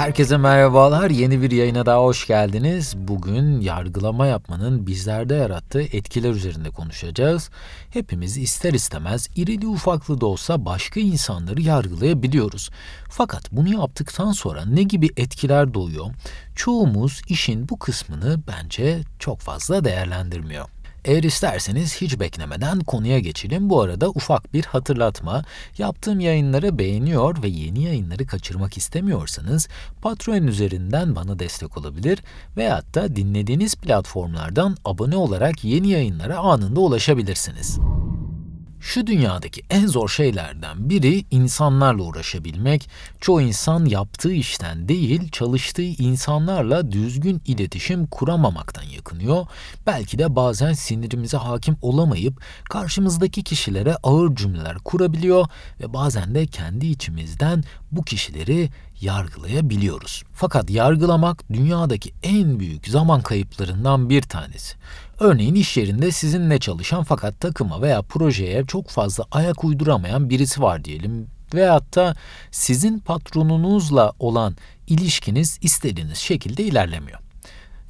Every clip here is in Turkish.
Herkese merhabalar. Yeni bir yayına daha hoş geldiniz. Bugün yargılama yapmanın bizlerde yarattığı etkiler üzerinde konuşacağız. Hepimiz ister istemez irili ufaklı da olsa başka insanları yargılayabiliyoruz. Fakat bunu yaptıktan sonra ne gibi etkiler doğuyor? Çoğumuz işin bu kısmını bence çok fazla değerlendirmiyor. Eğer isterseniz hiç beklemeden konuya geçelim. Bu arada ufak bir hatırlatma. Yaptığım yayınları beğeniyor ve yeni yayınları kaçırmak istemiyorsanız Patreon üzerinden bana destek olabilir veyahut da dinlediğiniz platformlardan abone olarak yeni yayınlara anında ulaşabilirsiniz. Şu dünyadaki en zor şeylerden biri insanlarla uğraşabilmek. Çoğu insan yaptığı işten değil, çalıştığı insanlarla düzgün iletişim kuramamaktan yakınıyor. Belki de bazen sinirimize hakim olamayıp karşımızdaki kişilere ağır cümleler kurabiliyor ve bazen de kendi içimizden bu kişileri yargılayabiliyoruz. Fakat yargılamak dünyadaki en büyük zaman kayıplarından bir tanesi. Örneğin iş yerinde sizinle çalışan fakat takıma veya projeye çok fazla ayak uyduramayan birisi var diyelim veyahut da sizin patronunuzla olan ilişkiniz istediğiniz şekilde ilerlemiyor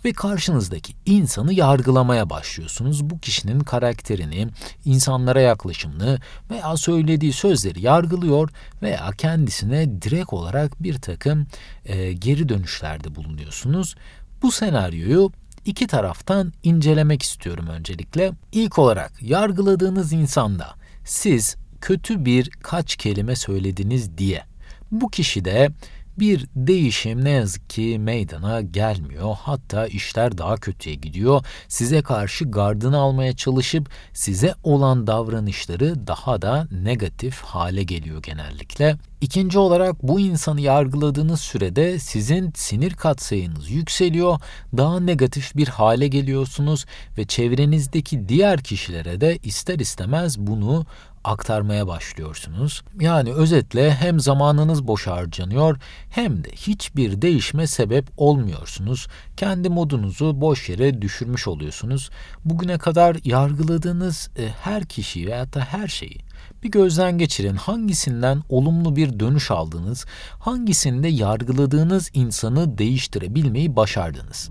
ve karşınızdaki insanı yargılamaya başlıyorsunuz. Bu kişinin karakterini, insanlara yaklaşımını veya söylediği sözleri yargılıyor veya kendisine direkt olarak bir takım e, geri dönüşlerde bulunuyorsunuz. Bu senaryoyu iki taraftan incelemek istiyorum öncelikle. İlk olarak yargıladığınız insanda siz kötü bir kaç kelime söylediniz diye bu kişi de bir değişim ne yazık ki meydana gelmiyor. Hatta işler daha kötüye gidiyor. Size karşı gardını almaya çalışıp size olan davranışları daha da negatif hale geliyor genellikle. İkinci olarak bu insanı yargıladığınız sürede sizin sinir katsayınız yükseliyor, daha negatif bir hale geliyorsunuz ve çevrenizdeki diğer kişilere de ister istemez bunu aktarmaya başlıyorsunuz. Yani özetle hem zamanınız boş harcanıyor hem de hiçbir değişme sebep olmuyorsunuz. Kendi modunuzu boş yere düşürmüş oluyorsunuz. Bugüne kadar yargıladığınız e, her kişiyi veya da her şeyi bir gözden geçirin. Hangisinden olumlu bir dönüş aldınız? Hangisinde yargıladığınız insanı değiştirebilmeyi başardınız?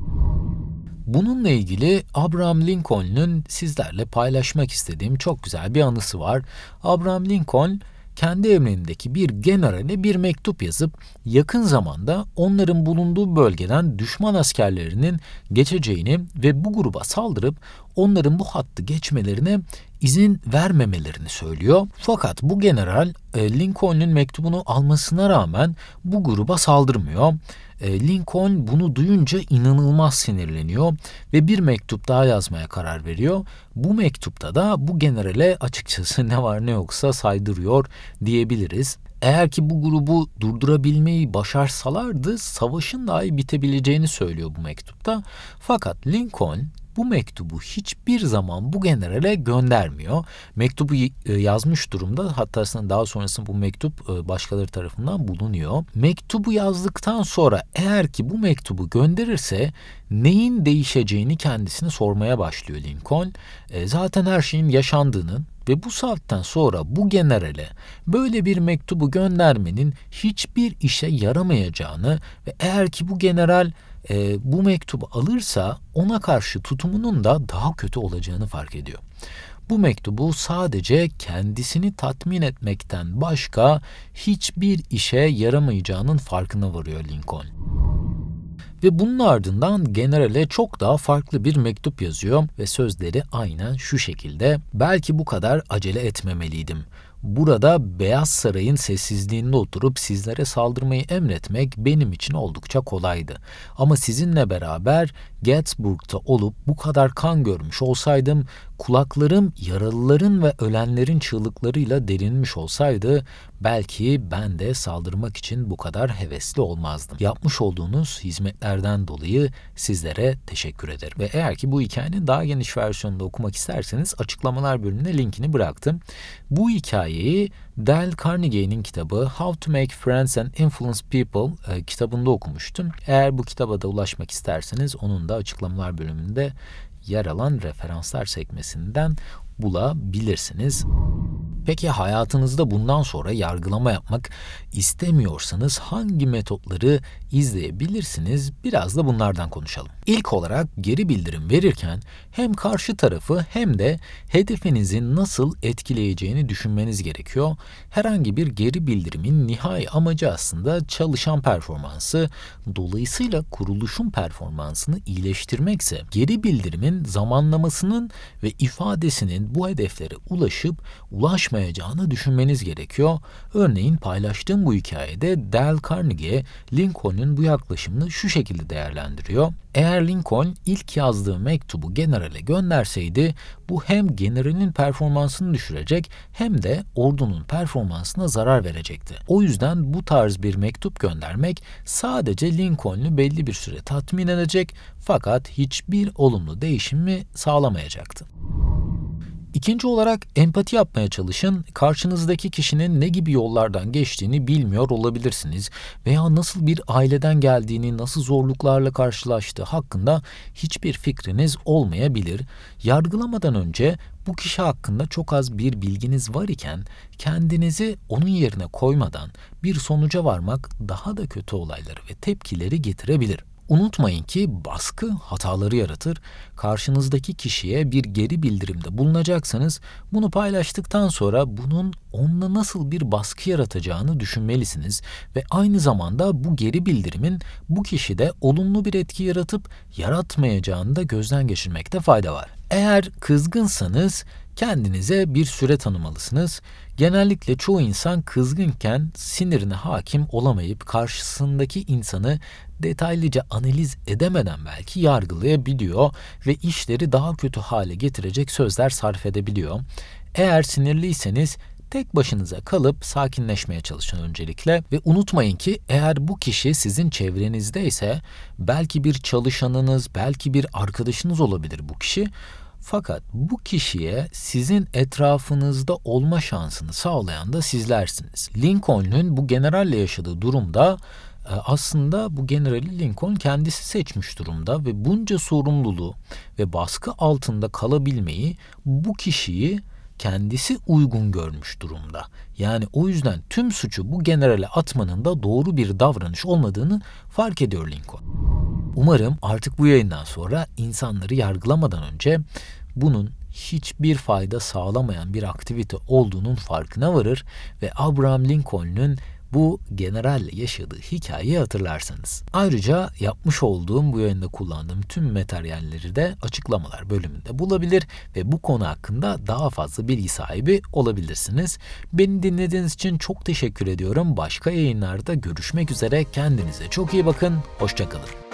Bununla ilgili Abraham Lincoln'un sizlerle paylaşmak istediğim çok güzel bir anısı var. Abraham Lincoln kendi emrindeki bir generale bir mektup yazıp yakın zamanda onların bulunduğu bölgeden düşman askerlerinin geçeceğini ve bu gruba saldırıp onların bu hattı geçmelerine izin vermemelerini söylüyor. Fakat bu general e, Lincoln'un mektubunu almasına rağmen bu gruba saldırmıyor. E, Lincoln bunu duyunca inanılmaz sinirleniyor ve bir mektup daha yazmaya karar veriyor. Bu mektupta da bu generale açıkçası ne var ne yoksa saydırıyor diyebiliriz. Eğer ki bu grubu durdurabilmeyi başarsalardı savaşın dahi bitebileceğini söylüyor bu mektupta. Fakat Lincoln bu mektubu hiçbir zaman bu generale göndermiyor. Mektubu e, yazmış durumda hatta daha sonrasında bu mektup e, başkaları tarafından bulunuyor. Mektubu yazdıktan sonra eğer ki bu mektubu gönderirse neyin değişeceğini kendisine sormaya başlıyor Lincoln. E, zaten her şeyin yaşandığını ve bu saatten sonra bu generale böyle bir mektubu göndermenin hiçbir işe yaramayacağını ve eğer ki bu general e, bu mektubu alırsa ona karşı tutumunun da daha kötü olacağını fark ediyor. Bu mektubu sadece kendisini tatmin etmekten başka hiçbir işe yaramayacağının farkına varıyor Lincoln. Ve bunun ardından generale çok daha farklı bir mektup yazıyor ve sözleri aynen şu şekilde. Belki bu kadar acele etmemeliydim. Burada Beyaz Saray'ın sessizliğinde oturup sizlere saldırmayı emretmek benim için oldukça kolaydı. Ama sizinle beraber Gettysburg'da olup bu kadar kan görmüş olsaydım, kulaklarım yaralıların ve ölenlerin çığlıklarıyla derinmiş olsaydı, belki ben de saldırmak için bu kadar hevesli olmazdım. Yapmış olduğunuz hizmetlerden dolayı sizlere teşekkür ederim. Ve eğer ki bu hikayenin daha geniş versiyonunu okumak isterseniz açıklamalar bölümüne linkini bıraktım. Bu hikayeyi Dale Carnegie'nin kitabı How to Make Friends and Influence People e, kitabında okumuştum. Eğer bu kitaba da ulaşmak isterseniz onun da açıklamalar bölümünde yer alan referanslar sekmesinden bulabilirsiniz. Peki hayatınızda bundan sonra yargılama yapmak istemiyorsanız hangi metotları izleyebilirsiniz? Biraz da bunlardan konuşalım. İlk olarak geri bildirim verirken hem karşı tarafı hem de hedefinizin nasıl etkileyeceğini düşünmeniz gerekiyor. Herhangi bir geri bildirimin nihai amacı aslında çalışan performansı, dolayısıyla kuruluşun performansını iyileştirmekse geri bildirimin zamanlamasının ve ifadesinin bu hedeflere ulaşıp ulaşmayacağını düşünmeniz gerekiyor. Örneğin paylaştığım bu hikayede Dale Carnegie, Lincoln'un bu yaklaşımını şu şekilde değerlendiriyor. Eğer Lincoln ilk yazdığı mektubu generale gönderseydi bu hem generalin performansını düşürecek hem de ordunun performansına zarar verecekti. O yüzden bu tarz bir mektup göndermek sadece Lincoln'u belli bir süre tatmin edecek fakat hiçbir olumlu değişimi sağlamayacaktı. İkinci olarak empati yapmaya çalışın. Karşınızdaki kişinin ne gibi yollardan geçtiğini bilmiyor olabilirsiniz veya nasıl bir aileden geldiğini, nasıl zorluklarla karşılaştığı hakkında hiçbir fikriniz olmayabilir. Yargılamadan önce bu kişi hakkında çok az bir bilginiz var iken kendinizi onun yerine koymadan bir sonuca varmak daha da kötü olayları ve tepkileri getirebilir. Unutmayın ki baskı hataları yaratır. Karşınızdaki kişiye bir geri bildirimde bulunacaksanız bunu paylaştıktan sonra bunun onunla nasıl bir baskı yaratacağını düşünmelisiniz ve aynı zamanda bu geri bildirimin bu kişide olumlu bir etki yaratıp yaratmayacağını da gözden geçirmekte fayda var. Eğer kızgınsanız kendinize bir süre tanımalısınız. Genellikle çoğu insan kızgınken sinirine hakim olamayıp karşısındaki insanı detaylıca analiz edemeden belki yargılayabiliyor ve işleri daha kötü hale getirecek sözler sarf edebiliyor. Eğer sinirliyseniz tek başınıza kalıp sakinleşmeye çalışın öncelikle ve unutmayın ki eğer bu kişi sizin çevrenizde ise belki bir çalışanınız, belki bir arkadaşınız olabilir bu kişi. Fakat bu kişiye sizin etrafınızda olma şansını sağlayan da sizlersiniz. Lincoln'un bu generalle yaşadığı durumda e, aslında bu generali Lincoln kendisi seçmiş durumda ve bunca sorumluluğu ve baskı altında kalabilmeyi bu kişiyi kendisi uygun görmüş durumda. Yani o yüzden tüm suçu bu generale atmanın da doğru bir davranış olmadığını fark ediyor Lincoln. Umarım artık bu yayından sonra insanları yargılamadan önce bunun hiçbir fayda sağlamayan bir aktivite olduğunun farkına varır ve Abraham Lincoln'un bu generalle yaşadığı hikayeyi hatırlarsanız. Ayrıca yapmış olduğum bu yayında kullandığım tüm materyalleri de açıklamalar bölümünde bulabilir ve bu konu hakkında daha fazla bilgi sahibi olabilirsiniz. Beni dinlediğiniz için çok teşekkür ediyorum. Başka yayınlarda görüşmek üzere. Kendinize çok iyi bakın. Hoşçakalın.